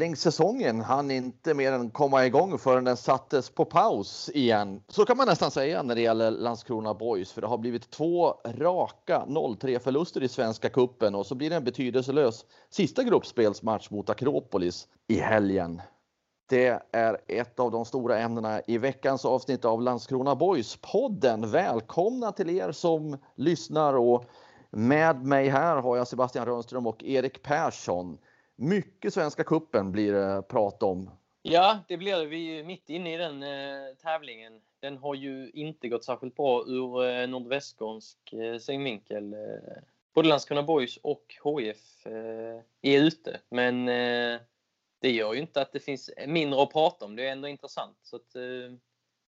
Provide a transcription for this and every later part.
Tävlingssäsongen hann inte mer än komma igång förrän den sattes på paus igen. Så kan man nästan säga när det gäller Landskrona Boys, för det har blivit två raka 0-3 förluster i Svenska Kuppen och så blir det en betydelselös sista gruppspelsmatch mot Akropolis i helgen. Det är ett av de stora ämnena i veckans avsnitt av Landskrona Boys podden. Välkomna till er som lyssnar och med mig här har jag Sebastian Rönnström och Erik Persson. Mycket Svenska kuppen blir det prat om. Ja, det blir det. Vi är mitt inne i den eh, tävlingen. Den har ju inte gått särskilt bra ur eh, nordvästskånsk eh, synvinkel. Eh, både Landskrona Boys och HIF eh, är ute, men eh, det gör ju inte att det finns mindre att prata om. Det är ändå intressant. Så att, eh,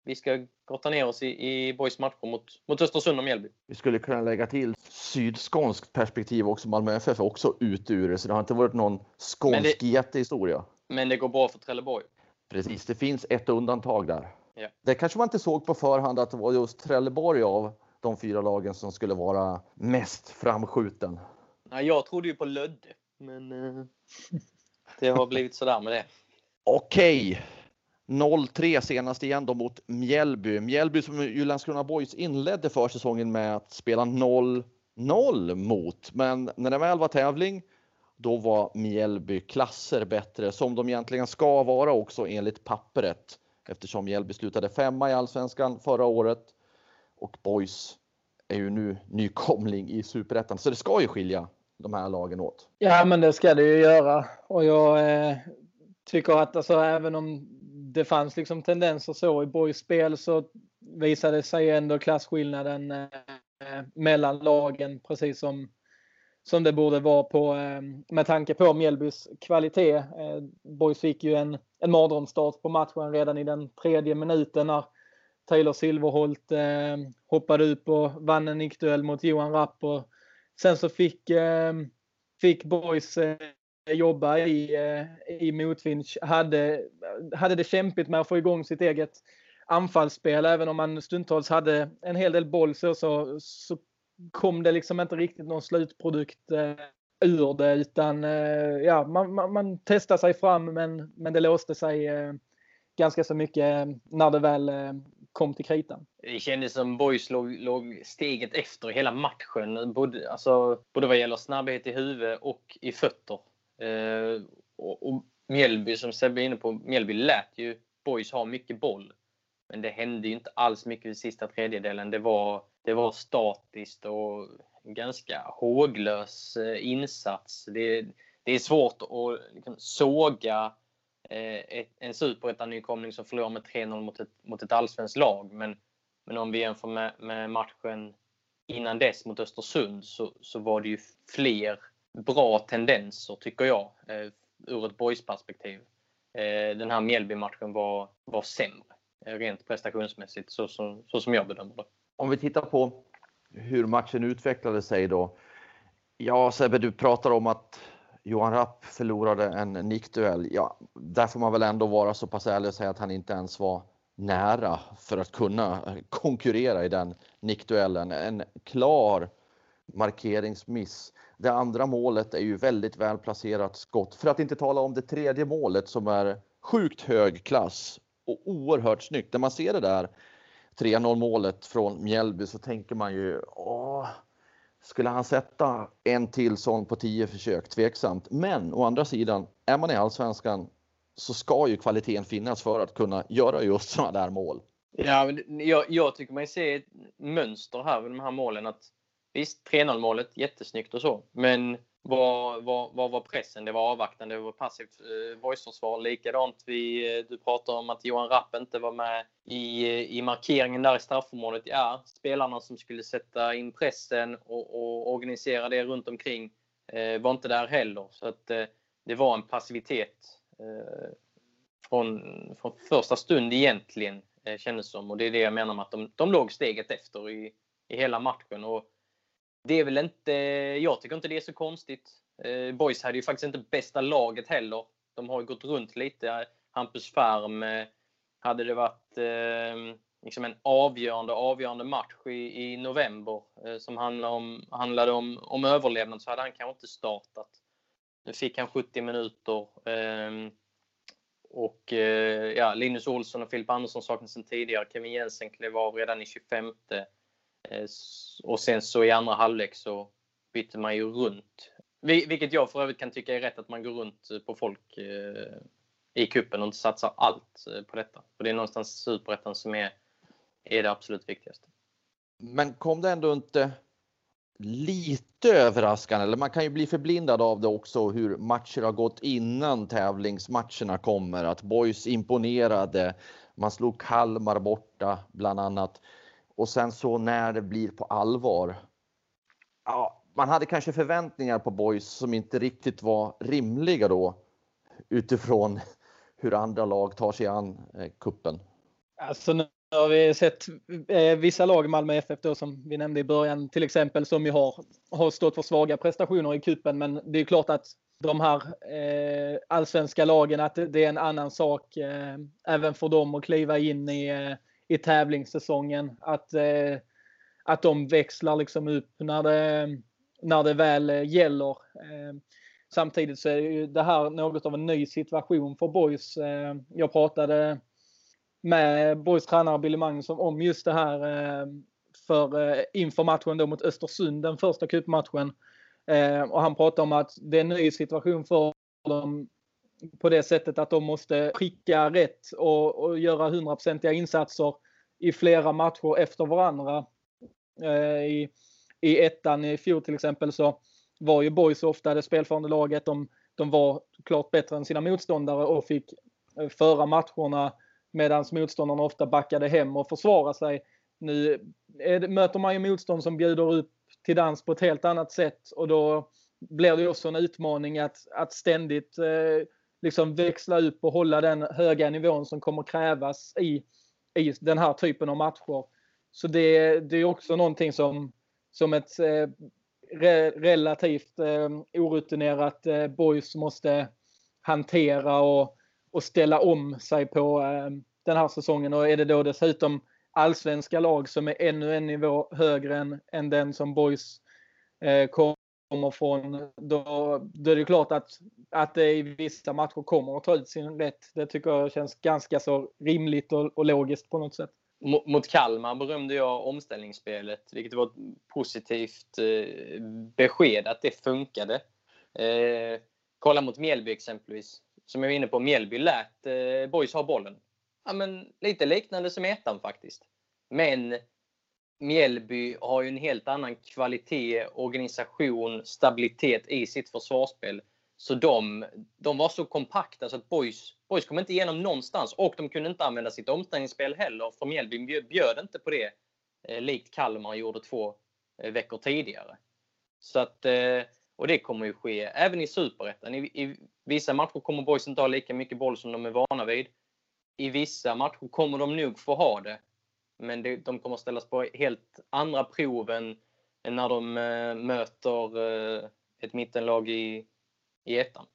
vi ska grotta ner oss i, i Boys matcher mot, mot Östersund och Mjällby. Vi skulle kunna lägga till sydskånskt perspektiv också. Malmö FF är också ute ur det, så det har inte varit någon skånsk men det, jättehistoria. Men det går bra för Trelleborg. Precis, det finns ett undantag där. Ja. Det kanske man inte såg på förhand att det var just Trelleborg av de fyra lagen som skulle vara mest framskjuten. Nej, jag trodde ju på Lödde, men eh, det har blivit sådär med det. Okej, 0-3 senast igen då mot Mjällby. Mjällby som ju Landskrona Boys inledde försäsongen med att spela 0-0 mot. Men när det väl var tävling, då var Mjällby klasser bättre som de egentligen ska vara också enligt pappret. Eftersom Mjällby slutade femma i allsvenskan förra året och Boys är ju nu nykomling i superettan. Så det ska ju skilja de här lagen åt. Ja, men det ska det ju göra och jag eh, tycker att alltså, även om det fanns liksom tendenser så i Borgs spel så visade sig ändå klasskillnaden eh, mellan lagen precis som, som det borde vara på, eh, med tanke på Mjällbys kvalitet. Eh, Boys fick ju en, en mardrömsstart på matchen redan i den tredje minuten när Taylor Silverholt eh, hoppade upp och vann en nickduell mot Johan Rapp. Och sen så fick, eh, fick Boys eh, jobba i, eh, i motvind hade, hade det kämpigt med att få igång sitt eget anfallsspel. Även om man stundtals hade en hel del boll så, så, så kom det liksom inte riktigt någon slutprodukt eh, ur det utan eh, ja, man, man, man testade sig fram men, men det låste sig ganska så mycket när det väl kom till kritan. Det kändes som Boys låg, låg steget efter hela matchen. Både, alltså, både vad gäller snabbhet i huvud och i fötter. Eh, och, och Mjällby, som Sebbe är inne på, Mjällby lät ju Boys ha mycket boll. Men det hände ju inte alls mycket i sista tredjedelen. Det var, det var statiskt och ganska håglös eh, insats. Det, det är svårt att liksom såga eh, en superettan-nykomling som förlorar med 3-0 mot ett, mot ett allsvenskt lag. Men, men om vi jämför med, med matchen innan dess mot Östersund så, så var det ju fler bra tendenser tycker jag eh, ur ett boysperspektiv. Eh, den här Mjällby-matchen var, var sämre eh, rent prestationsmässigt så som, så som jag bedömer det. Om vi tittar på hur matchen utvecklade sig då. Ja, Sebbe, du pratar om att Johan Rapp förlorade en nickduell. Ja, där får man väl ändå vara så pass ärlig och säga att han inte ens var nära för att kunna konkurrera i den nickduellen. En klar markeringsmiss. Det andra målet är ju väldigt väl placerat skott, för att inte tala om det tredje målet som är sjukt hög klass och oerhört snyggt. När man ser det där 3-0 målet från Mjällby så tänker man ju, åh, skulle han sätta en till sån på 10 försök? Tveksamt. Men å andra sidan, är man i allsvenskan så ska ju kvaliteten finnas för att kunna göra just sådana där mål. Ja, jag, jag tycker man ser ett mönster här med de här målen. att Visst, 3-0 målet, jättesnyggt och så. Men vad, vad, vad var pressen? Det var avvaktande, det var passivt eh, voiceförsvar. Likadant, vi, eh, du pratar om att Johan Rapp inte var med i, eh, i markeringen där i straffområdet. Ja, spelarna som skulle sätta in pressen och, och organisera det runt omkring eh, var inte där heller. Så att eh, det var en passivitet eh, från, från första stund egentligen, eh, kändes som. Och det är det jag menar med att de, de låg steget efter i, i hela matchen. Och det är väl inte, jag tycker inte det är så konstigt. Eh, Boys hade ju faktiskt inte bästa laget heller. De har ju gått runt lite. Hampus Färm eh, hade det varit eh, liksom en avgörande, avgörande match i, i november eh, som handlade om, handlade om, om överlevnad så hade han kanske inte startat. Nu fick han 70 minuter. Ehm, och eh, ja, Linus Olsson och Filip Andersson saknas sedan tidigare. Kevin Jensen klev av redan i 25. Eh, och sen så i andra halvlek så bytte man ju runt. Vilket jag för övrigt kan tycka är rätt att man går runt eh, på folk eh, i kuppen och inte satsar allt på detta. För det är någonstans superettan som är, är det absolut viktigaste. Men kom det ändå inte lite överraskande, eller man kan ju bli förblindad av det också hur matcher har gått innan tävlingsmatcherna kommer. Att Boys imponerade, man slog Kalmar borta bland annat. Och sen så när det blir på allvar. Ja, man hade kanske förväntningar på Boys som inte riktigt var rimliga då utifrån hur andra lag tar sig an eh, kuppen. Alltså nu har vi sett eh, vissa lag, Malmö FF då som vi nämnde i början till exempel, som ju har, har stått för svaga prestationer i kuppen. Men det är klart att de här eh, allsvenska lagen, att det är en annan sak eh, även för dem att kliva in i eh, i tävlingssäsongen. Att, eh, att de växlar liksom upp när det, när det väl eh, gäller. Eh, samtidigt så är ju det här något av en ny situation för Boys. Eh, jag pratade med Boys tränare Billy Magnusson om just det här eh, för, eh, inför matchen då mot Östersund, den första cupmatchen. Eh, och han pratade om att det är en ny situation för dem på det sättet att de måste skicka rätt och, och göra hundraprocentiga insatser i flera matcher efter varandra. Eh, I, I ettan i fjol till exempel så var ju Boys ofta det spelförande laget. De, de var klart bättre än sina motståndare och fick eh, föra matcherna medan motståndarna ofta backade hem och försvara sig. Nu det, möter man ju motstånd som bjuder upp till dans på ett helt annat sätt och då blir det också en utmaning att, att ständigt eh, liksom växla upp och hålla den höga nivån som kommer krävas i, i den här typen av matcher. Så det, det är också någonting som, som ett eh, re, relativt eh, orutinerat eh, boys måste hantera och, och ställa om sig på eh, den här säsongen. Och är det då dessutom allsvenska lag som är ännu en nivå högre än, än den som boys eh, kommer från, då, då är det klart att, att det i vissa matcher kommer att ta ut sin rätt. Det tycker jag känns ganska så rimligt och, och logiskt på något sätt. Mot Kalmar berömde jag omställningsspelet, vilket var ett positivt eh, besked att det funkade. Eh, kolla mot Mjällby exempelvis. Som jag var inne på, Mjällby lät eh, Boys ha bollen. Ja, men lite liknande som ettan faktiskt. Men Mjällby har ju en helt annan kvalitet, organisation, stabilitet i sitt försvarsspel. Så de, de var så kompakta så att Boys, Boys kom inte igenom någonstans och de kunde inte använda sitt omställningsspel heller för Mjällby bjöd inte på det eh, likt Kalmar gjorde två eh, veckor tidigare. Så att, eh, och det kommer ju ske även i Superettan. I, I vissa matcher kommer Boys inte ha lika mycket boll som de är vana vid. I vissa matcher kommer de nog få ha det. Men det, de kommer ställas på helt andra prov än, än när de eh, möter eh, ett mittenlag i, i ettan.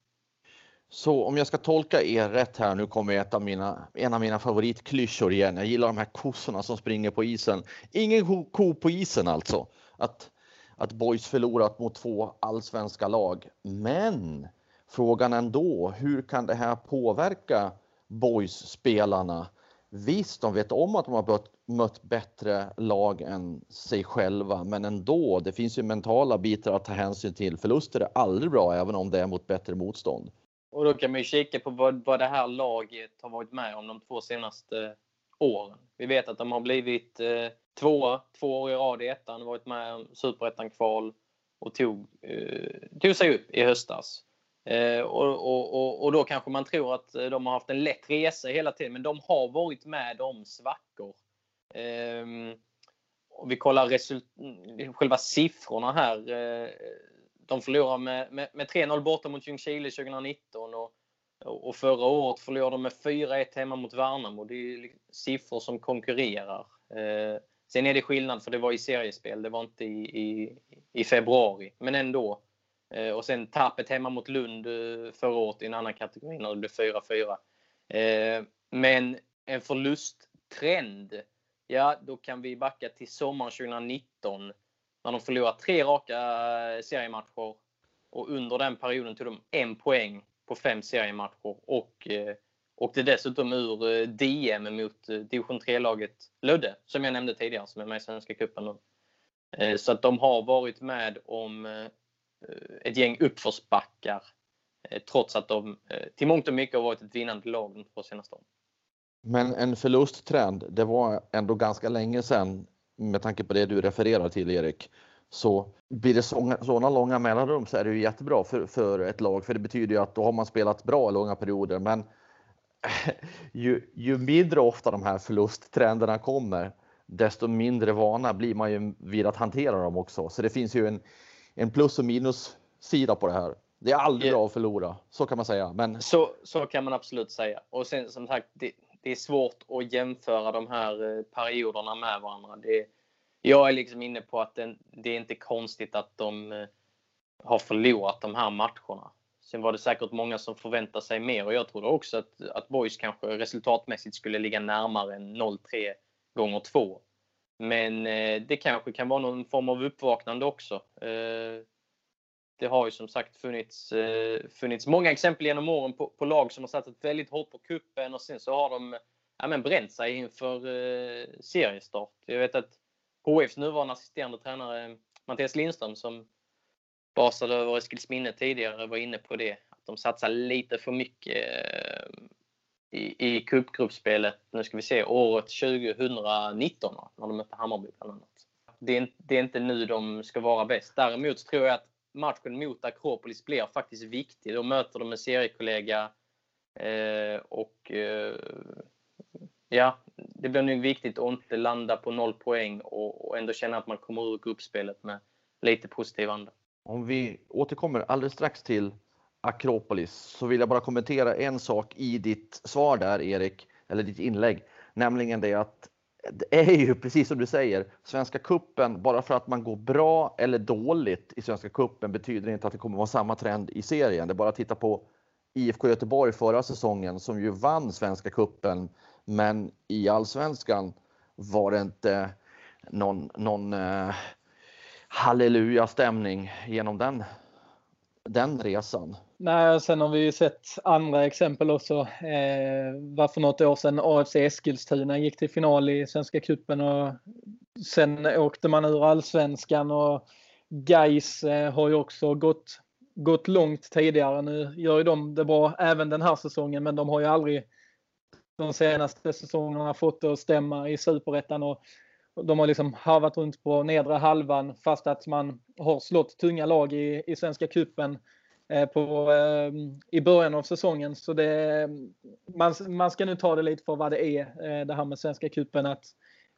Så om jag ska tolka er rätt här, nu kommer ett av mina, en av mina favoritklyschor igen. Jag gillar de här kossorna som springer på isen. Ingen ko, ko på isen alltså. Att, att Boys förlorat mot två allsvenska lag. Men frågan ändå, hur kan det här påverka Boys-spelarna? Visst, de vet om att de har mött bättre lag än sig själva, men ändå, det finns ju mentala bitar att ta hänsyn till. Förluster är aldrig bra, även om det är mot bättre motstånd. Och då kan man ju kika på vad, vad det här laget har varit med om de två senaste eh, åren. Vi vet att de har blivit eh, tvåa två år i rad i ettan, varit med om superettan-kval. och tog, eh, tog sig upp i höstas. Eh, och, och, och, då kanske man tror att eh, de har haft en lätt resa hela tiden, men de har varit med om svackor. Ehm, om vi kollar result, mm, själva siffrorna här. Eh, de förlorar med, med, med 3-0 borta mot Ljungskile 2019 och och förra året förlorade de med 4-1 hemma mot Värnamo. Det är liksom siffror som konkurrerar. Sen är det skillnad för det var i seriespel, det var inte i, i, i februari. Men ändå. Eh, och sen tappet hemma mot Lund eh, förra året i en annan kategori när det blev 4-4. Eh, men en förlusttrend, ja då kan vi backa till sommaren 2019 när de förlorade tre raka eh, seriematcher och under den perioden tog de en poäng på fem seriematcher och eh, åkte dessutom ur eh, DM mot eh, division 3-laget Lödde, som jag nämnde tidigare, som är med i Svenska cupen nu. Eh, så att de har varit med om eh, Eh, ett gäng uppförsbackar eh, trots att de eh, till mångt och mycket har varit ett vinnande lag de två senaste åren. Men en förlusttrend, det var ändå ganska länge sedan med tanke på det du refererar till Erik. Så blir det sådana långa mellanrum så är det ju jättebra för, för ett lag för det betyder ju att då har man spelat bra långa perioder. Men ju, ju mindre ofta de här förlusttrenderna kommer, desto mindre vana blir man ju vid att hantera dem också. Så det finns ju en, en plus och minus sida på det här. Det är aldrig yeah. bra att förlora, så kan man säga. Men... Så, så kan man absolut säga. Och sen som sagt, det, det är svårt att jämföra de här eh, perioderna med varandra. Det, jag är liksom inne på att det, det är inte konstigt att de eh, har förlorat de här matcherna. Sen var det säkert många som förväntade sig mer och jag trodde också att, att Boys kanske resultatmässigt skulle ligga närmare än 0-3 gånger 2. Men eh, det kanske kan vara någon form av uppvaknande också. Eh, det har ju som sagt funnits, eh, funnits många exempel genom åren på, på, lag som har satsat väldigt hårt på kuppen och sen så har de ja, men bränt sig inför eh, seriestart. Jag vet att HFs nuvarande assisterande tränare Mattias Lindström som basade över Eskilsminne tidigare var inne på det. Att de satsar lite för mycket eh, i, i cupgruppspelet, nu ska vi se, året 2019 när de mötte Hammarby bland annat. Det är, det är inte nu de ska vara bäst. Däremot tror jag att matchen mot Akropolis blir faktiskt viktig. Då möter de en seriekollega eh, och eh, ja, det blir nog viktigt att inte landa på noll poäng och, och ändå känna att man kommer ur gruppspelet med lite positiv anda. Om vi återkommer alldeles strax till Akropolis så vill jag bara kommentera en sak i ditt svar där Erik, eller ditt inlägg, nämligen det att det är ju precis som du säger, Svenska kuppen bara för att man går bra eller dåligt i Svenska kuppen betyder inte att det kommer vara samma trend i serien. Det är bara att titta på IFK Göteborg förra säsongen som ju vann Svenska kuppen men i allsvenskan var det inte någon, någon eh, halleluja-stämning genom den, den resan. Nej, sen har vi ju sett andra exempel också. Eh, var för något år sedan AFC Eskilstuna gick till final i Svenska cupen och sen åkte man ur allsvenskan och Gais eh, har ju också gått, gått långt tidigare. Nu gör ju de det bra även den här säsongen men de har ju aldrig de senaste säsongerna fått det att stämma i superettan och de har liksom harvat runt på nedre halvan fast att man har slått tunga lag i, i Svenska cupen Eh, på, ehm, i början av säsongen. Så det, man, man ska nu ta det lite för vad det är, eh, det här med Svenska cupen. Att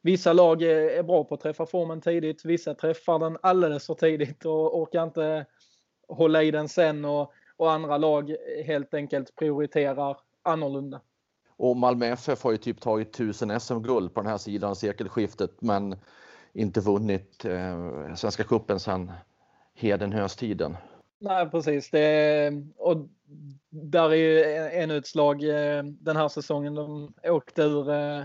vissa lag är, bra på att träffa formen tidigt, vissa träffar den alldeles för tidigt och orkar inte hålla i den sen och, och andra lag helt enkelt prioriterar annorlunda. Och Malmö FF har ju typ tagit tusen SM-guld på den här sidan sekelskiftet men inte vunnit eh, Svenska cupen sedan Hedenhöstiden. Nej precis. Det, och där är ju en utslag eh, den här säsongen. De åkte ur eh,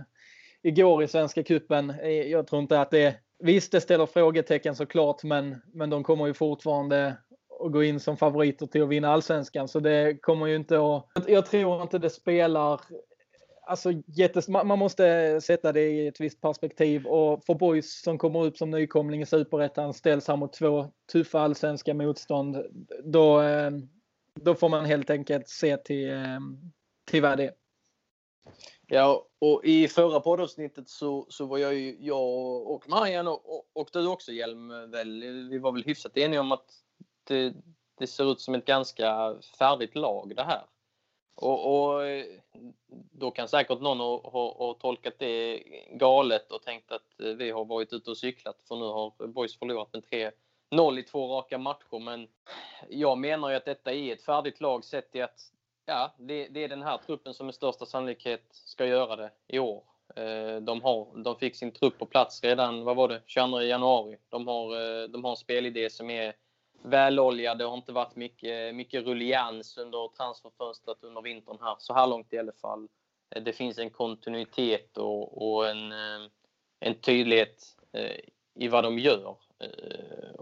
igår i Svenska cupen. Eh, jag tror inte att det Visst, det ställer frågetecken såklart, men, men de kommer ju fortfarande att gå in som favoriter till att vinna allsvenskan. Så det kommer ju inte att... Jag tror inte det spelar alltså, jättes, man måste sätta det i ett visst perspektiv och för boys som kommer upp som nykomling i superettan ställs här mot två tuffa allsvenska motstånd. Då, eh, då får man helt enkelt se till, eh, till vad det är. Ja, och i förra poddavsnittet så, så var jag ju, jag och Marian och, och, och du också Hjelm, väl, vi var väl hyfsat eniga om att det, det ser ut som ett ganska färdigt lag det här. Och, och då kan säkert någon ha, ha, ha, tolkat det galet och tänkt att eh, vi har varit ute och cyklat för nu har Boys förlorat med 3-0 i två raka matcher. Men jag menar ju att detta är ett färdigt lag sett i att ja, det, det är den här truppen som med största sannolikhet ska göra det i år. Eh, de, har, de fick sin trupp på plats redan, vad var det, 22 januari. De har, eh, de har en spelidé som är väloljade. Det har inte varit mycket, mycket rullians under transferfönstret under vintern här, så här långt i alla fall. Eh, det finns en kontinuitet och, och en, eh, en tydlighet eh, i vad de gör.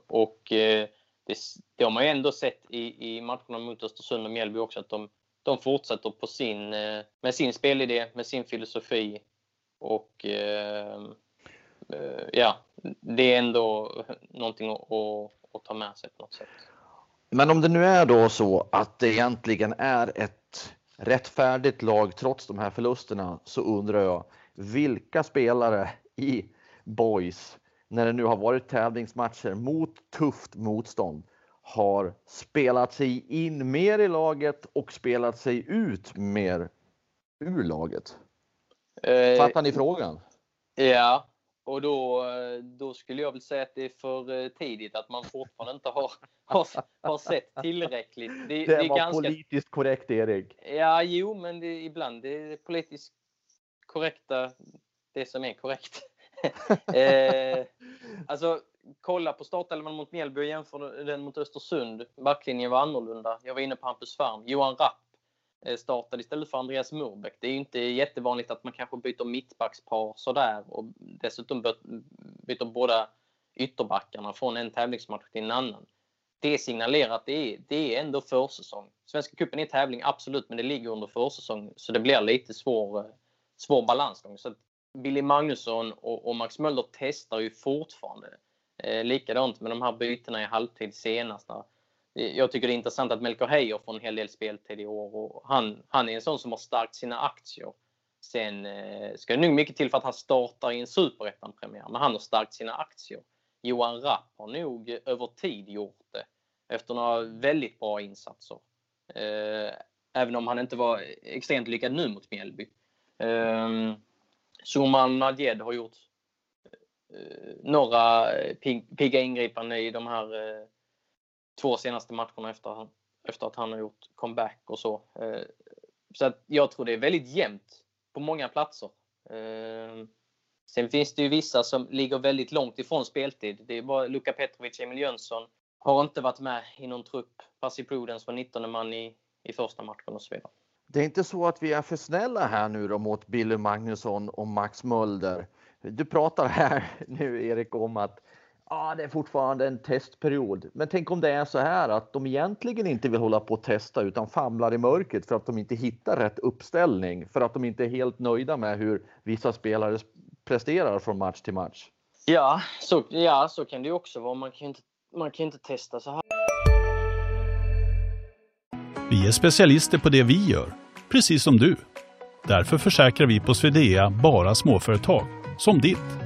Och det, det har man ju ändå sett i, i matcherna mot Östersund och Mjällby också, att de, de fortsätter på sin, med sin spelidé, med sin filosofi. Och ja, det är ändå någonting att, att, ta med sig på något sätt. Men om det nu är då så att det egentligen är ett rättfärdigt lag trots de här förlusterna så undrar jag vilka spelare i Boys när det nu har varit tävlingsmatcher mot tufft motstånd har spelat sig in mer i laget och spelat sig ut mer ur laget. Eh, Fattar ni frågan? Ja, och då, då skulle jag väl säga att det är för eh, tidigt att man fortfarande inte har, har, har sett tillräckligt. Det, det, det var ganska... politiskt korrekt Erik. Ja, jo, men det, ibland är det politiskt korrekta det som är korrekt. eh, alltså, kolla på startelvan mot Mjällby och jämför den mot Östersund. Backlinjen var annorlunda. Jag var inne på Hampus Färm. Johan Rapp Eh, startade istället för Andreas Murbeck. Det är inte jättevanligt att man kanske byter mittbackspar sådär och dessutom byter båda ytterbackarna från en tävlingsmatch till en annan. Det signalerar att det är, det är ändå försäsong. Svenska cupen är tävling, absolut, men det ligger under försäsong så det blir lite svår, eh, svår balansgång. Så Billy Magnusson och, och Max Möller testar ju fortfarande. Eh, likadant med de här bytena i halvtid senast. Jag tycker det är intressant att Melker Heier får en hel del speltid i år. Och han, han är en sån som har stärkt sina aktier. Sen eh, ska det nog mycket till för att han startar i en superettan-premiär, men han har stärkt sina aktier. Johan Rapp har nog över tid gjort det efter några väldigt bra insatser. Eh, även om han inte var extremt lyckad nu mot Mjällby. Eh, Suman Nadjed har gjort Eh, några pigga ingripanden i de här eh, två senaste matcherna efter, efter att han har gjort comeback och så. Eh, så att jag tror det är väldigt jämnt på många platser. Eh, sen finns det ju vissa som ligger väldigt långt ifrån speltid. Det är bara Luka Petrovic, Emil Jönsson har inte varit med i någon trupp. Pasi Prodens var 19 man i, i första matchen och så vidare. Det är inte så att vi är för snälla här nu då mot Billy Magnusson och Max Mölder. Du pratar här nu Erik om att ja, det är fortfarande en testperiod. Men tänk om det är så här att de egentligen inte vill hålla på och testa utan famlar i mörkret för att de inte hittar rätt uppställning, för att de inte är helt nöjda med hur vissa spelare presterar från match till match. Ja, så, ja, så kan det ju också vara. Man kan inte, man kan inte testa så här. Vi är specialister på det vi gör, precis som du. Därför försäkrar vi på Swedea bara småföretag som ditt.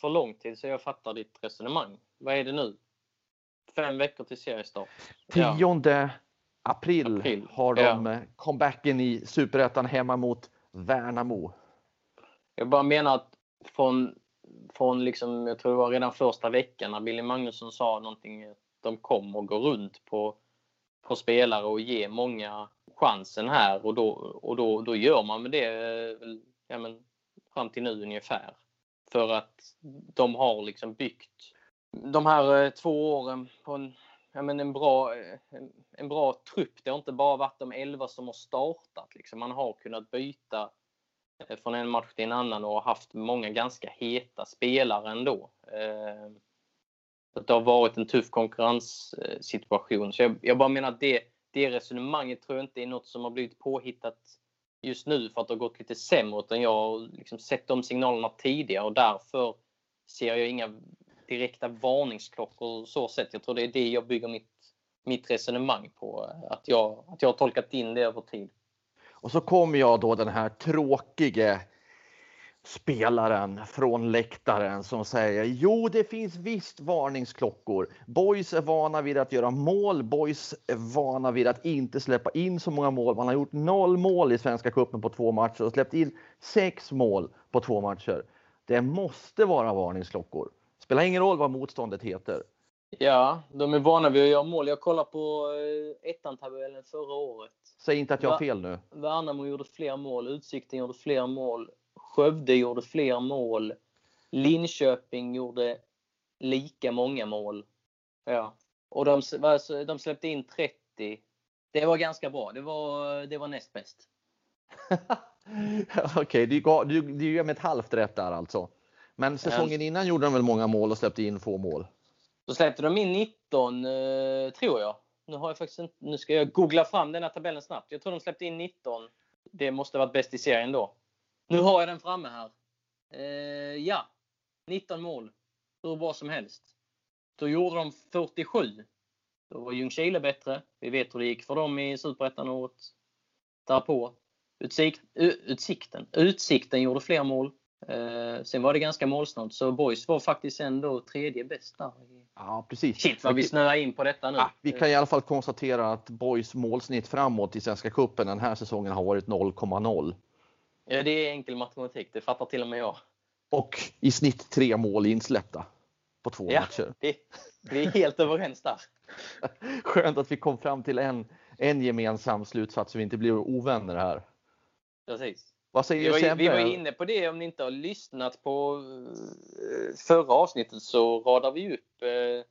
för lång tid så jag fattar ditt resonemang. Vad är det nu? Fem veckor till seriestart. 10 ja. april, april, har de ja. comebacken i Superettan hemma mot Värnamo. Jag bara menar att från, från liksom, jag tror det var redan första veckan när Billy Magnusson sa någonting att de kommer gå runt på, på spelare och ge många chansen här och då, och då, då gör man det ja, men, fram till nu ungefär. För att de har liksom byggt de här eh, två åren på en, ja, men en, bra, eh, en, en bra trupp. Det har inte bara varit de elva som har startat. Liksom. Man har kunnat byta eh, från en match till en annan och haft många ganska heta spelare ändå. Ehm, så det har varit en tuff konkurrenssituation. Så jag, jag bara menar att det, det resonemanget tror jag inte är något som har blivit påhittat just nu för att det har gått lite sämre utan jag har liksom sett de signalerna tidigare och därför ser jag inga direkta varningsklockor så sätt. Jag tror det är det jag bygger mitt, mitt resonemang på. Att jag, att jag har tolkat in det över tid. Och så kommer jag då den här tråkige spelaren från läktaren som säger jo, det finns visst varningsklockor. Boys är vana vid att göra mål. Boys är vana vid att inte släppa in så många mål. Man har gjort noll mål i Svenska cupen på två matcher och släppt in sex mål på två matcher. Det måste vara varningsklockor. Spelar ingen roll vad motståndet heter. Ja, de är vana vid att göra mål. Jag kollade på eh, ettan-tabellen förra året. Säg inte att jag har fel nu. Värnamo gjorde fler mål, Utsikten gjorde fler mål, Skövde gjorde fler mål. Linköping gjorde lika många mål. Ja. Och de, de släppte in 30. Det var ganska bra. Det var, det var näst bäst. Okej, okay, du, du, du ger mig ett halvt rätt där alltså. Men säsongen innan gjorde de väl många mål och släppte in få mål? Då släppte de in 19, eh, tror jag. Nu, har jag faktiskt inte, nu ska jag googla fram den här tabellen snabbt. Jag tror de släppte in 19. Det måste varit bäst i serien då. Nu har jag den framme här. Eh, ja, 19 mål. Hur bra som helst. Då gjorde de 47. Då var Ljungskile bättre. Vi vet hur det gick för dem i Superettan året därpå. Utsikt, utsikten. Utsikten gjorde fler mål. Eh, sen var det ganska målsnålt, så Boys var faktiskt ändå tredje bäst där. Ja, precis. Shit vad vi snöar in på detta nu. Ja, vi kan i alla fall konstatera att Boys målsnitt framåt i Svenska cupen den här säsongen har varit 0,0. Ja, det är enkel matematik. Det fattar till och med jag. Och i snitt tre mål insläppta på två ja, matcher. Det, vi är helt överens där. Skönt att vi kom fram till en, en gemensam slutsats så vi inte blir ovänner här. Precis. Vad säger vi, var, vi var inne på det, om ni inte har lyssnat på eh, förra avsnittet så radar vi upp eh,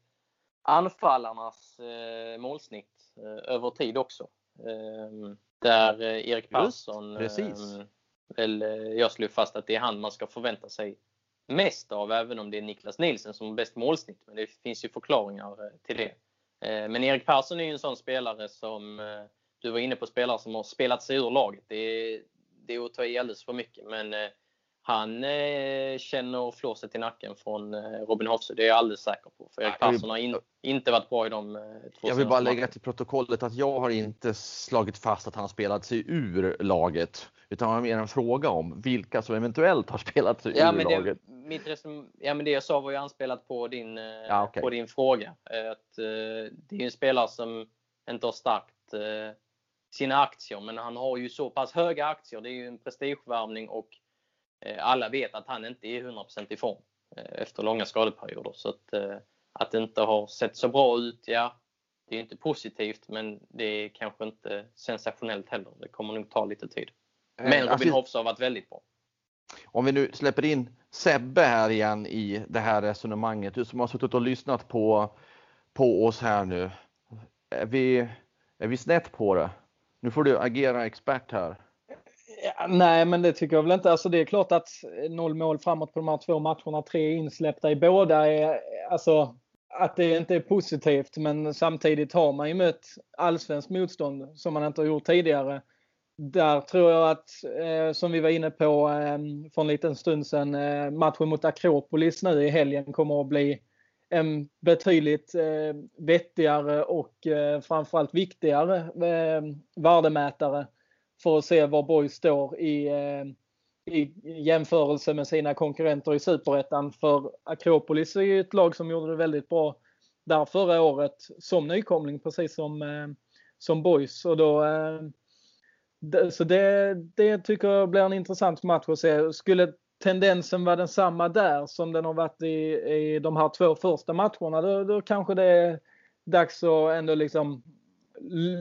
anfallarnas eh, målsnitt över tid också. Där Erik Persson, Just, väl, jag slog fast att det är han man ska förvänta sig mest av, även om det är Niklas Nilsson som har bäst målsnitt. Men det finns ju förklaringar eh, till det. Eh, men Erik Persson är ju en sån spelare som, eh, du var inne på spelare som har spelat sig ur laget. Det är, det är att ta i alldeles för mycket. Men eh, han eh, känner flåset i nacken från eh, Robin Hoffsö. Det är jag alldeles säker på. För Erik Persson har in, inte varit bra i de två Jag vill bara lägga till protokollet att jag har inte slagit fast att han spelat sig ur laget. Utan var mer en fråga om vilka som eventuellt har spelat sig ja, ur men det, laget. Mitt ja, men det jag sa var ju anspelat på din, ja, okay. på din fråga. Att, det är en spelare som inte har starkt sina aktier. Men han har ju så pass höga aktier. Det är ju en prestigevärvning och eh, alla vet att han inte är 100% i form eh, efter långa skadeperioder. Så att, eh, att det inte har sett så bra ut, ja, det är inte positivt men det är kanske inte sensationellt heller. Det kommer nog ta lite tid. Men Robin alltså, Hoffs har varit väldigt bra. Om vi nu släpper in Sebbe här igen i det här resonemanget. Du som har suttit och lyssnat på, på oss här nu. Är vi, är vi snett på det? Nu får du agera expert här. Ja, nej, men det tycker jag väl inte. Alltså, det är klart att noll mål framåt på de här två matcherna, tre insläppta i båda, är, alltså, att det inte är positivt. Men samtidigt har man ju mött allsvenskt motstånd som man inte har gjort tidigare. Där tror jag att, eh, som vi var inne på eh, för en liten stund sedan, eh, matchen mot Akropolis nu i helgen kommer att bli en betydligt eh, vettigare och eh, framförallt viktigare eh, värdemätare för att se var Borg står i, eh, i jämförelse med sina konkurrenter i Superettan. För Akropolis är ju ett lag som gjorde det väldigt bra där förra året som nykomling precis som, eh, som Boys. Och då, eh, så det, det tycker jag blir en intressant match att se. Skulle tendensen vara densamma där som den har varit i, i de här två första matcherna, då, då kanske det är dags att ändå liksom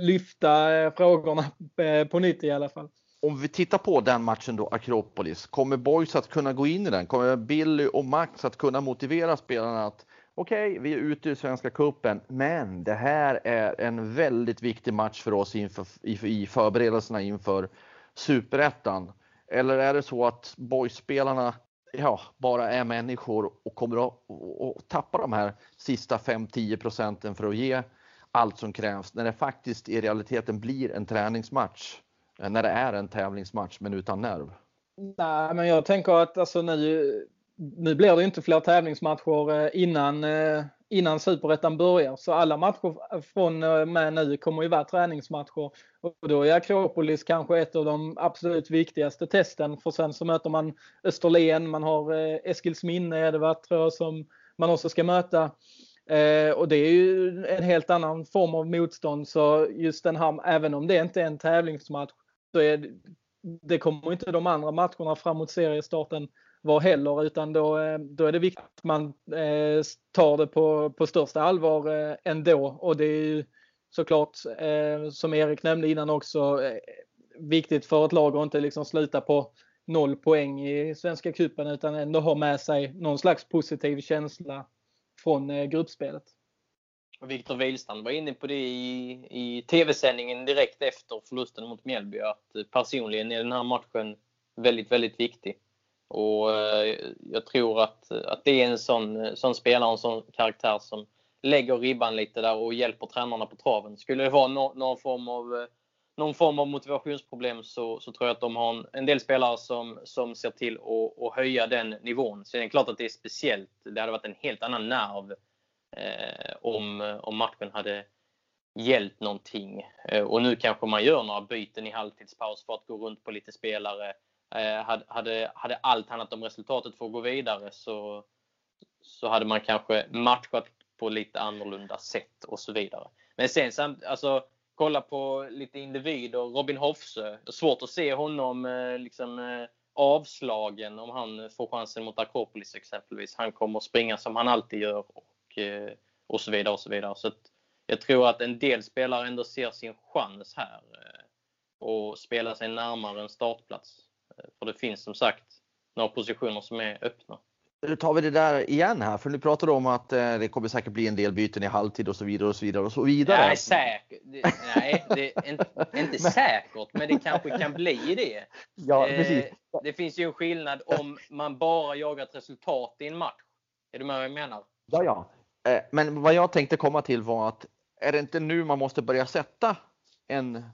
lyfta eh, frågorna eh, på nytt i alla fall. Om vi tittar på den matchen då, Akropolis, kommer Boys att kunna gå in i den? Kommer Billy och Max att kunna motivera spelarna att okej, okay, vi är ute i Svenska Cupen, men det här är en väldigt viktig match för oss inför, i förberedelserna inför Superettan. Eller är det så att boyspelarna ja, bara är människor och kommer att och tappa de här sista 5-10 procenten för att ge allt som krävs när det faktiskt i realiteten blir en träningsmatch. Eh, när det är en tävlingsmatch men utan nerv. Nej, men jag tänker att alltså nu, nu blir det inte fler tävlingsmatcher eh, innan, eh, innan superettan börjar. Så alla matcher från med nu kommer ju vara träningsmatcher. Och då är Akropolis kanske ett av de absolut viktigaste testen. För sen så möter man Österlen, man har Eskilsminne är det va, tror jag, som man också ska möta. Eh, och det är ju en helt annan form av motstånd. Så just den här, även om det inte är en tävlingsmatch, så är det kommer inte de andra matcherna framåt seriestarten vara heller utan då, eh, då är det viktigt att man eh, tar det på, på största allvar eh, ändå och det är ju såklart eh, som Erik nämnde innan också viktigt för ett lag att inte liksom sluta på noll poäng i Svenska cupen utan ändå ha med sig någon slags positiv känsla från eh, gruppspelet. Viktor Wihlstrand var inne på det i, i tv-sändningen direkt efter förlusten mot Mjällby att personligen är den här matchen väldigt, väldigt viktig. Och eh, jag tror att, att det är en sån, eh, sån spelare, en sån karaktär som lägger ribban lite där och hjälper tränarna på traven. Skulle det vara no, någon, form av, någon form av motivationsproblem så, så tror jag att de har en, en del spelare som, som ser till att, att höja den nivån. Så det är klart att det är speciellt. Det hade varit en helt annan nerv eh, om, om matchen hade gällt någonting. Eh, och nu kanske man gör några byten i halvtidspaus för att gå runt på lite spelare. Eh, hade, hade allt handlat om resultatet för att gå vidare så, så hade man kanske matchat på lite annorlunda sätt och så vidare. Men sen alltså, kolla på lite individer. Robin Hofsö. Svårt att se honom eh, liksom, eh, avslagen om han får chansen mot Akropolis exempelvis. Han kommer springa som han alltid gör och, eh, och så vidare. och så vidare. Så jag tror att en del spelare ändå ser sin chans här och spelar sig närmare en startplats. För det finns som sagt några positioner som är öppna. Tar vi det där igen här, för nu pratar du om att eh, det kommer säkert bli en del byten i halvtid och så vidare och så vidare och så vidare. Nej, säkert. Nej, det är inte, inte säkert, men det kanske kan bli det. Ja, eh, precis. Det finns ju en skillnad om man bara jagar ett resultat i en match. Är du med vad jag menar? Ja, ja. Eh, men vad jag tänkte komma till var att är det inte nu man måste börja sätta en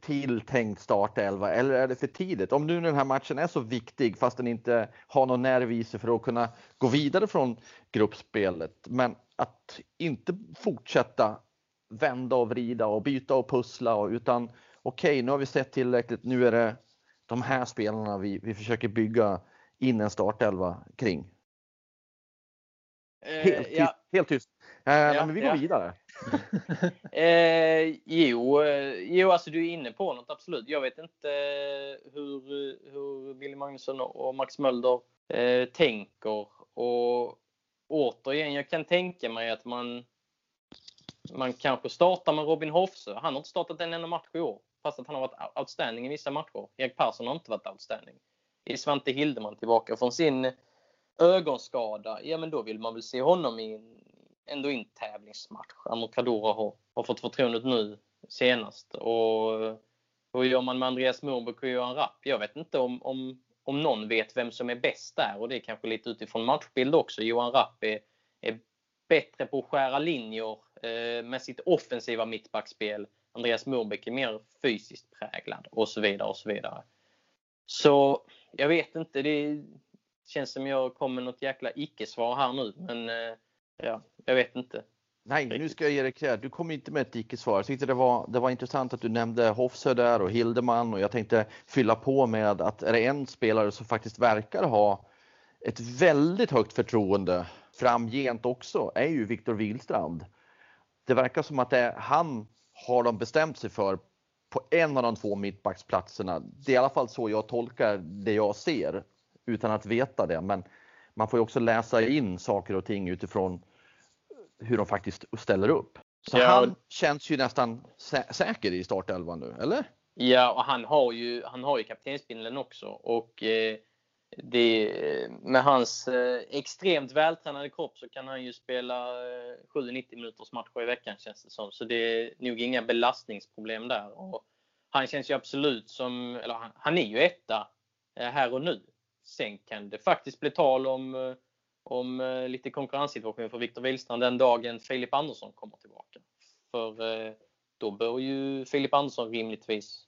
tilltänkt startelva eller är det för tidigt? Om nu den här matchen är så viktig fast den inte har någon nerv i sig för att kunna gå vidare från gruppspelet. Men att inte fortsätta vända och vrida och byta och pussla och, utan okej, okay, nu har vi sett tillräckligt. Nu är det de här spelarna vi, vi försöker bygga in en startelva kring. Eh, helt, ja. helt tyst. Eh, ja, men vi går ja. vidare. eh, jo, eh, jo, alltså du är inne på något absolut. Jag vet inte eh, hur, hur Billy Magnusson och Max Mölder eh, tänker. Och återigen, jag kan tänka mig att man, man kanske startar med Robin Hofsö. Han har inte startat en enda match i år, fast att han har varit outstanding i vissa matcher. Erik Persson har inte varit outstanding. Är Svante Hildeman tillbaka från sin ögonskada, ja men då vill man väl se honom i en ändå i en tävlingsmatch. Amokadora har, har fått förtroendet nu senast. Och hur gör man med Andreas Morbäck och Johan Rapp? Jag vet inte om, om, om någon vet vem som är bäst där och det är kanske lite utifrån matchbild också. Johan Rapp är, är bättre på att skära linjer eh, med sitt offensiva mittbackspel. Andreas Morbäck är mer fysiskt präglad och så vidare och så vidare. Så jag vet inte. Det känns som jag kommer med något jäkla icke-svar här nu. Men eh, ja, jag vet inte. Nej, nu ska jag ge dig cred. Du kom inte med ett icke-svar. Jag tyckte det var, det var intressant att du nämnde Hofsö där och Hildeman och jag tänkte fylla på med att är det en spelare som faktiskt verkar ha ett väldigt högt förtroende framgent också är ju Viktor Wihlstrand. Det verkar som att det är, han har de bestämt sig för på en av de två mittbacksplatserna. Det är i alla fall så jag tolkar det jag ser utan att veta det. Men man får ju också läsa in saker och ting utifrån hur de faktiskt ställer upp. Så ja. han känns ju nästan sä säker i startelvan nu, eller? Ja, och han har ju, han har ju kaptensbindeln också. Och eh, det, med hans eh, extremt vältränade kropp så kan han ju spela eh, 7-90 minuters matcher i veckan känns det som. Så det är nog inga belastningsproblem där. Och han känns ju absolut som, eller han, han är ju etta här och nu. Sen kan det faktiskt bli tal om, eh, om eh, lite konkurrenssituation för Viktor Wihlstrand den dagen Filip Andersson kommer tillbaka. För eh, då bör ju Filip Andersson rimligtvis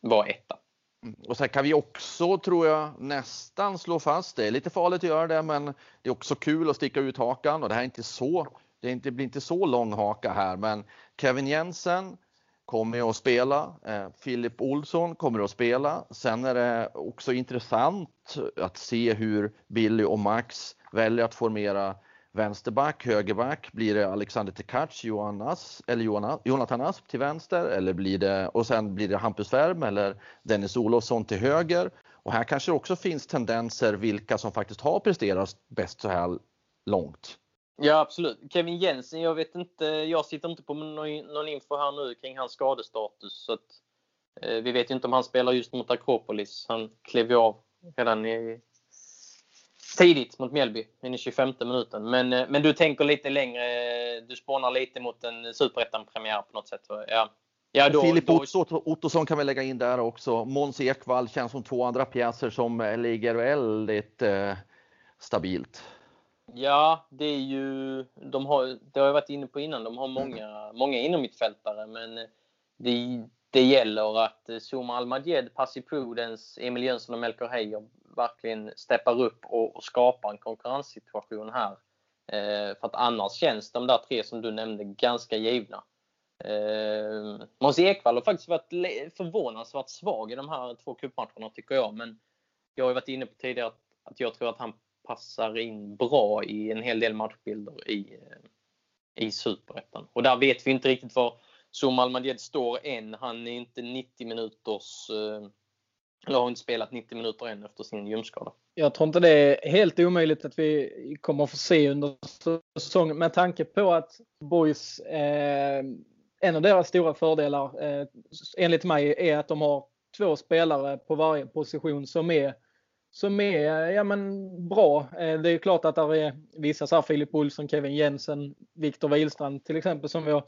vara etta. Mm. Och sen kan vi också, tror jag, nästan slå fast, det är lite farligt att göra det, men det är också kul att sticka ut hakan och det här är inte så, det, är inte, blir inte så lång haka här, men Kevin Jensen kommer att spela, eh, Filip Olsson kommer att spela. Sen är det också intressant att se hur Billy och Max väljer att formera vänsterback, högerback, blir det Alexander Tekac, Jonas, eller Jonathan Asp till vänster eller blir det, och sen blir det Hampus Färm eller Dennis Olofsson till höger. Och här kanske också finns tendenser vilka som faktiskt har presterat bäst så här långt. Ja absolut. Kevin Jensen, jag vet inte, jag sitter inte på någon info här nu kring hans skadestatus. Så att, eh, vi vet inte om han spelar just mot Akropolis. Han klev ju av redan i tidigt mot Mjällby i den 25 minuten. Men, eh, men du tänker lite längre. Du spånar lite mot en superettan-premiär på något sätt. Ja. Ja, då, Filip då... Ottosson kan vi lägga in där också. Måns Ekvall känns som två andra pjäser som ligger väldigt eh, stabilt. Ja, det är ju, de har, det har jag varit inne på innan, de har många, många inom men det, det gäller att eh, Zuma Almadjed, Passi Prudens, Emil Jönsson och Melker Heijer verkligen steppar upp och, och skapar en konkurrenssituation här. Eh, för att annars känns de där tre som du nämnde ganska givna. Eh, Måns Ekvall har faktiskt varit förvånansvärt svag i de här två cupmatcherna tycker jag. Men jag har varit inne på tidigare att, att jag tror att han passar in bra i en hel del matchbilder i, eh, i Superettan. Och där vet vi inte riktigt var Zuma Almadjed står än. Han är inte 90 minuters eh, eller har inte spelat 90 minuter än efter sin ljumskada. Jag tror inte det är helt omöjligt att vi kommer att få se under säsongen med tanke på att Boys, eh, en av deras stora fördelar eh, enligt mig är att de har två spelare på varje position som är som är ja, men bra. Eh, det är klart att det är vissa så här Filip Olsson, Kevin Jensen, Viktor Wihlstrand till exempel som vi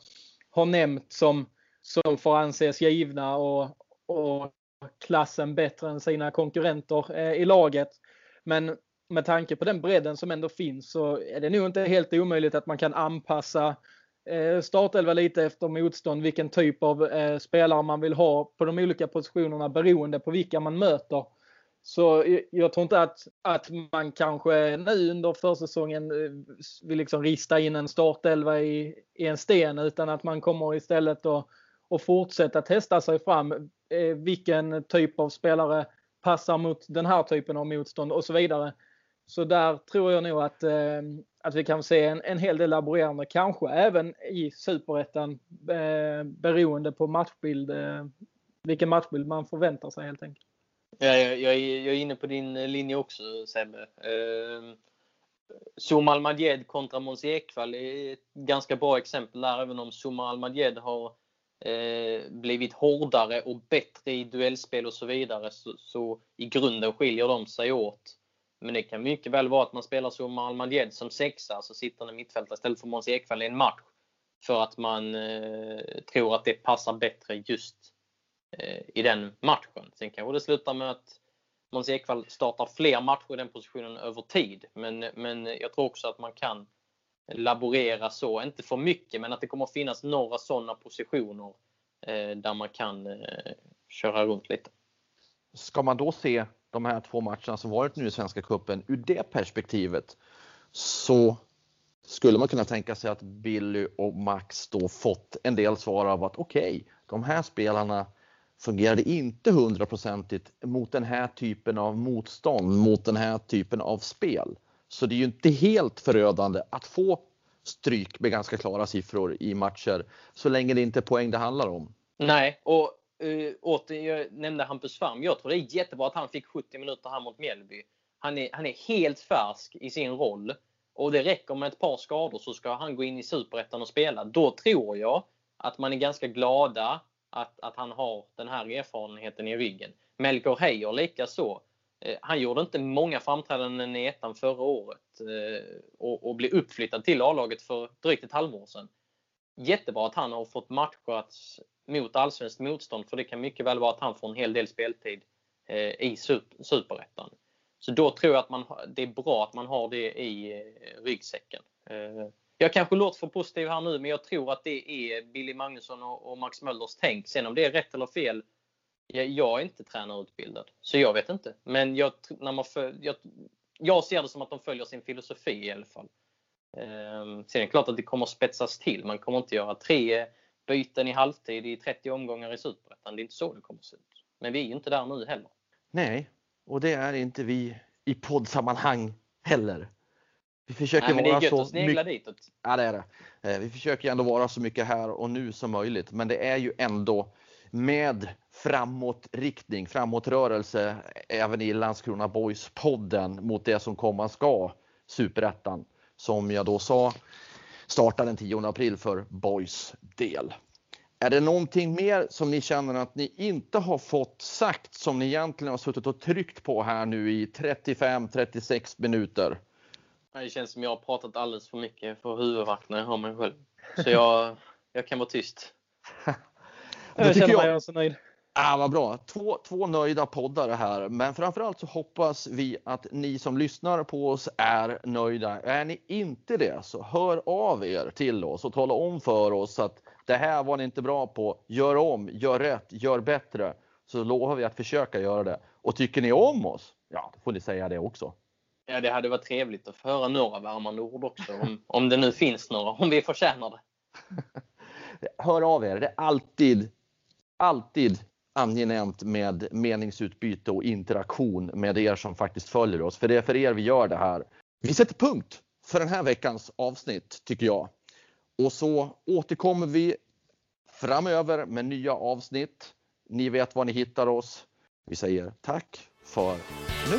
har nämnt som, som får anses givna och, och klassen bättre än sina konkurrenter eh, i laget. Men med tanke på den bredden som ändå finns så är det nog inte helt omöjligt att man kan anpassa eh, startelva lite efter motstånd, vilken typ av spelare man vill ha på de olika positionerna beroende på vilka man möter. Så jag tror inte att, att man kanske nu under försäsongen eh, vill liksom rista in en startelva i, i en sten utan att man kommer istället att, att fortsätta testa sig fram eh, vilken typ av spelare passar mot den här typen av motstånd och så vidare. Så där tror jag nog att, eh, att vi kan se en, en hel del laborerande, kanske även i superettan eh, beroende på matchbild, vilken matchbild man förväntar sig helt enkelt. Ja, jag, jag, jag är inne på din eh, linje också Sebbe. Eh, Zuma Almadjed kontra Måns Ekvall är ett ganska bra exempel där, även om Zuma Almadjed har eh, blivit hårdare och bättre i duellspel och så vidare. Så, så, i grunden skiljer de sig åt. Men det kan mycket väl vara att man spelar som Almadjed som sexa, alltså sittande mittfältare istället för Måns Ekvall i en match. För att man eh, tror att det passar bättre just Eh, i den matchen. Sen kanske det slutar med att Måns Ekvall startar fler matcher i den positionen över tid. Men, men jag tror också att man kan laborera så. Inte för mycket, men att det kommer finnas några sådana positioner eh, där man kan eh, köra runt lite. Ska man då se de här två matcherna som varit nu i Svenska Cupen ur det perspektivet så skulle man kunna tänka sig att Billy och Max då fått en del svar av att okej, okay, de här spelarna fungerade inte hundraprocentigt mot den här typen av motstånd, mot den här typen av spel. Så det är ju inte helt förödande att få stryk med ganska klara siffror i matcher så länge det inte är poäng det handlar om. Nej, och uh, åter, jag nämnde Hampus Färm. Jag tror det är jättebra att han fick 70 minuter här mot Mjällby. Han är, han är helt färsk i sin roll och det räcker med ett par skador så ska han gå in i superettan och spela. Då tror jag att man är ganska glada att, att han har den här erfarenheten i ryggen. Melker Heijer likaså. Eh, han gjorde inte många framträdanden i ettan förra året eh, och, och blev uppflyttad till A-laget för drygt ett halvår sedan. Jättebra att han har fått matchats mot allsvenskt motstånd för det kan mycket väl vara att han får en hel del speltid eh, i superettan. Så då tror jag att man, det är bra att man har det i ryggsäcken. Jag kanske låter för positiv här nu, men jag tror att det är Billy Magnusson och Max Möllers tänk. Sen om det är rätt eller fel, jag är inte tränarutbildad, så jag vet inte. Men jag, när man för, jag, jag ser det som att de följer sin filosofi i alla fall. Ehm, sen är det klart att det kommer spetsas till. Man kommer inte göra tre byten i halvtid i 30 omgångar i Superettan. Det är inte så det kommer att se ut. Men vi är ju inte där nu heller. Nej, och det är inte vi i poddsammanhang heller. Vi försöker Nej, gött så snegla ditåt. Ja, det är det. Eh, vi försöker ändå vara så mycket här och nu som möjligt, men det är ju ändå med framåtriktning, framåtrörelse även i Landskrona Boys podden mot det som komma ska, Superettan, som jag då sa startar den 10 april för Boys del. Är det någonting mer som ni känner att ni inte har fått sagt som ni egentligen har suttit och tryckt på här nu i 35-36 minuter? Det känns som jag har pratat alldeles för mycket för huvudvärk när jag hör mig själv. Så jag, jag kan vara tyst. jag känner mig så nöjd. Ah, vad bra. Två, två nöjda poddare här, men framförallt så hoppas vi att ni som lyssnar på oss är nöjda. Är ni inte det så hör av er till oss och tala om för oss att det här var ni inte bra på. Gör om, gör rätt, gör bättre. Så lovar vi att försöka göra det. Och tycker ni om oss, ja, då får ni säga det också. Ja, det hade varit trevligt att få höra några värmande ord också, om, om det nu finns några, om vi förtjänar det. Hör av er, det är alltid, alltid angenämt med meningsutbyte och interaktion med er som faktiskt följer oss. För det är för er vi gör det här. Vi sätter punkt för den här veckans avsnitt tycker jag. Och så återkommer vi framöver med nya avsnitt. Ni vet var ni hittar oss. Vi säger tack för nu.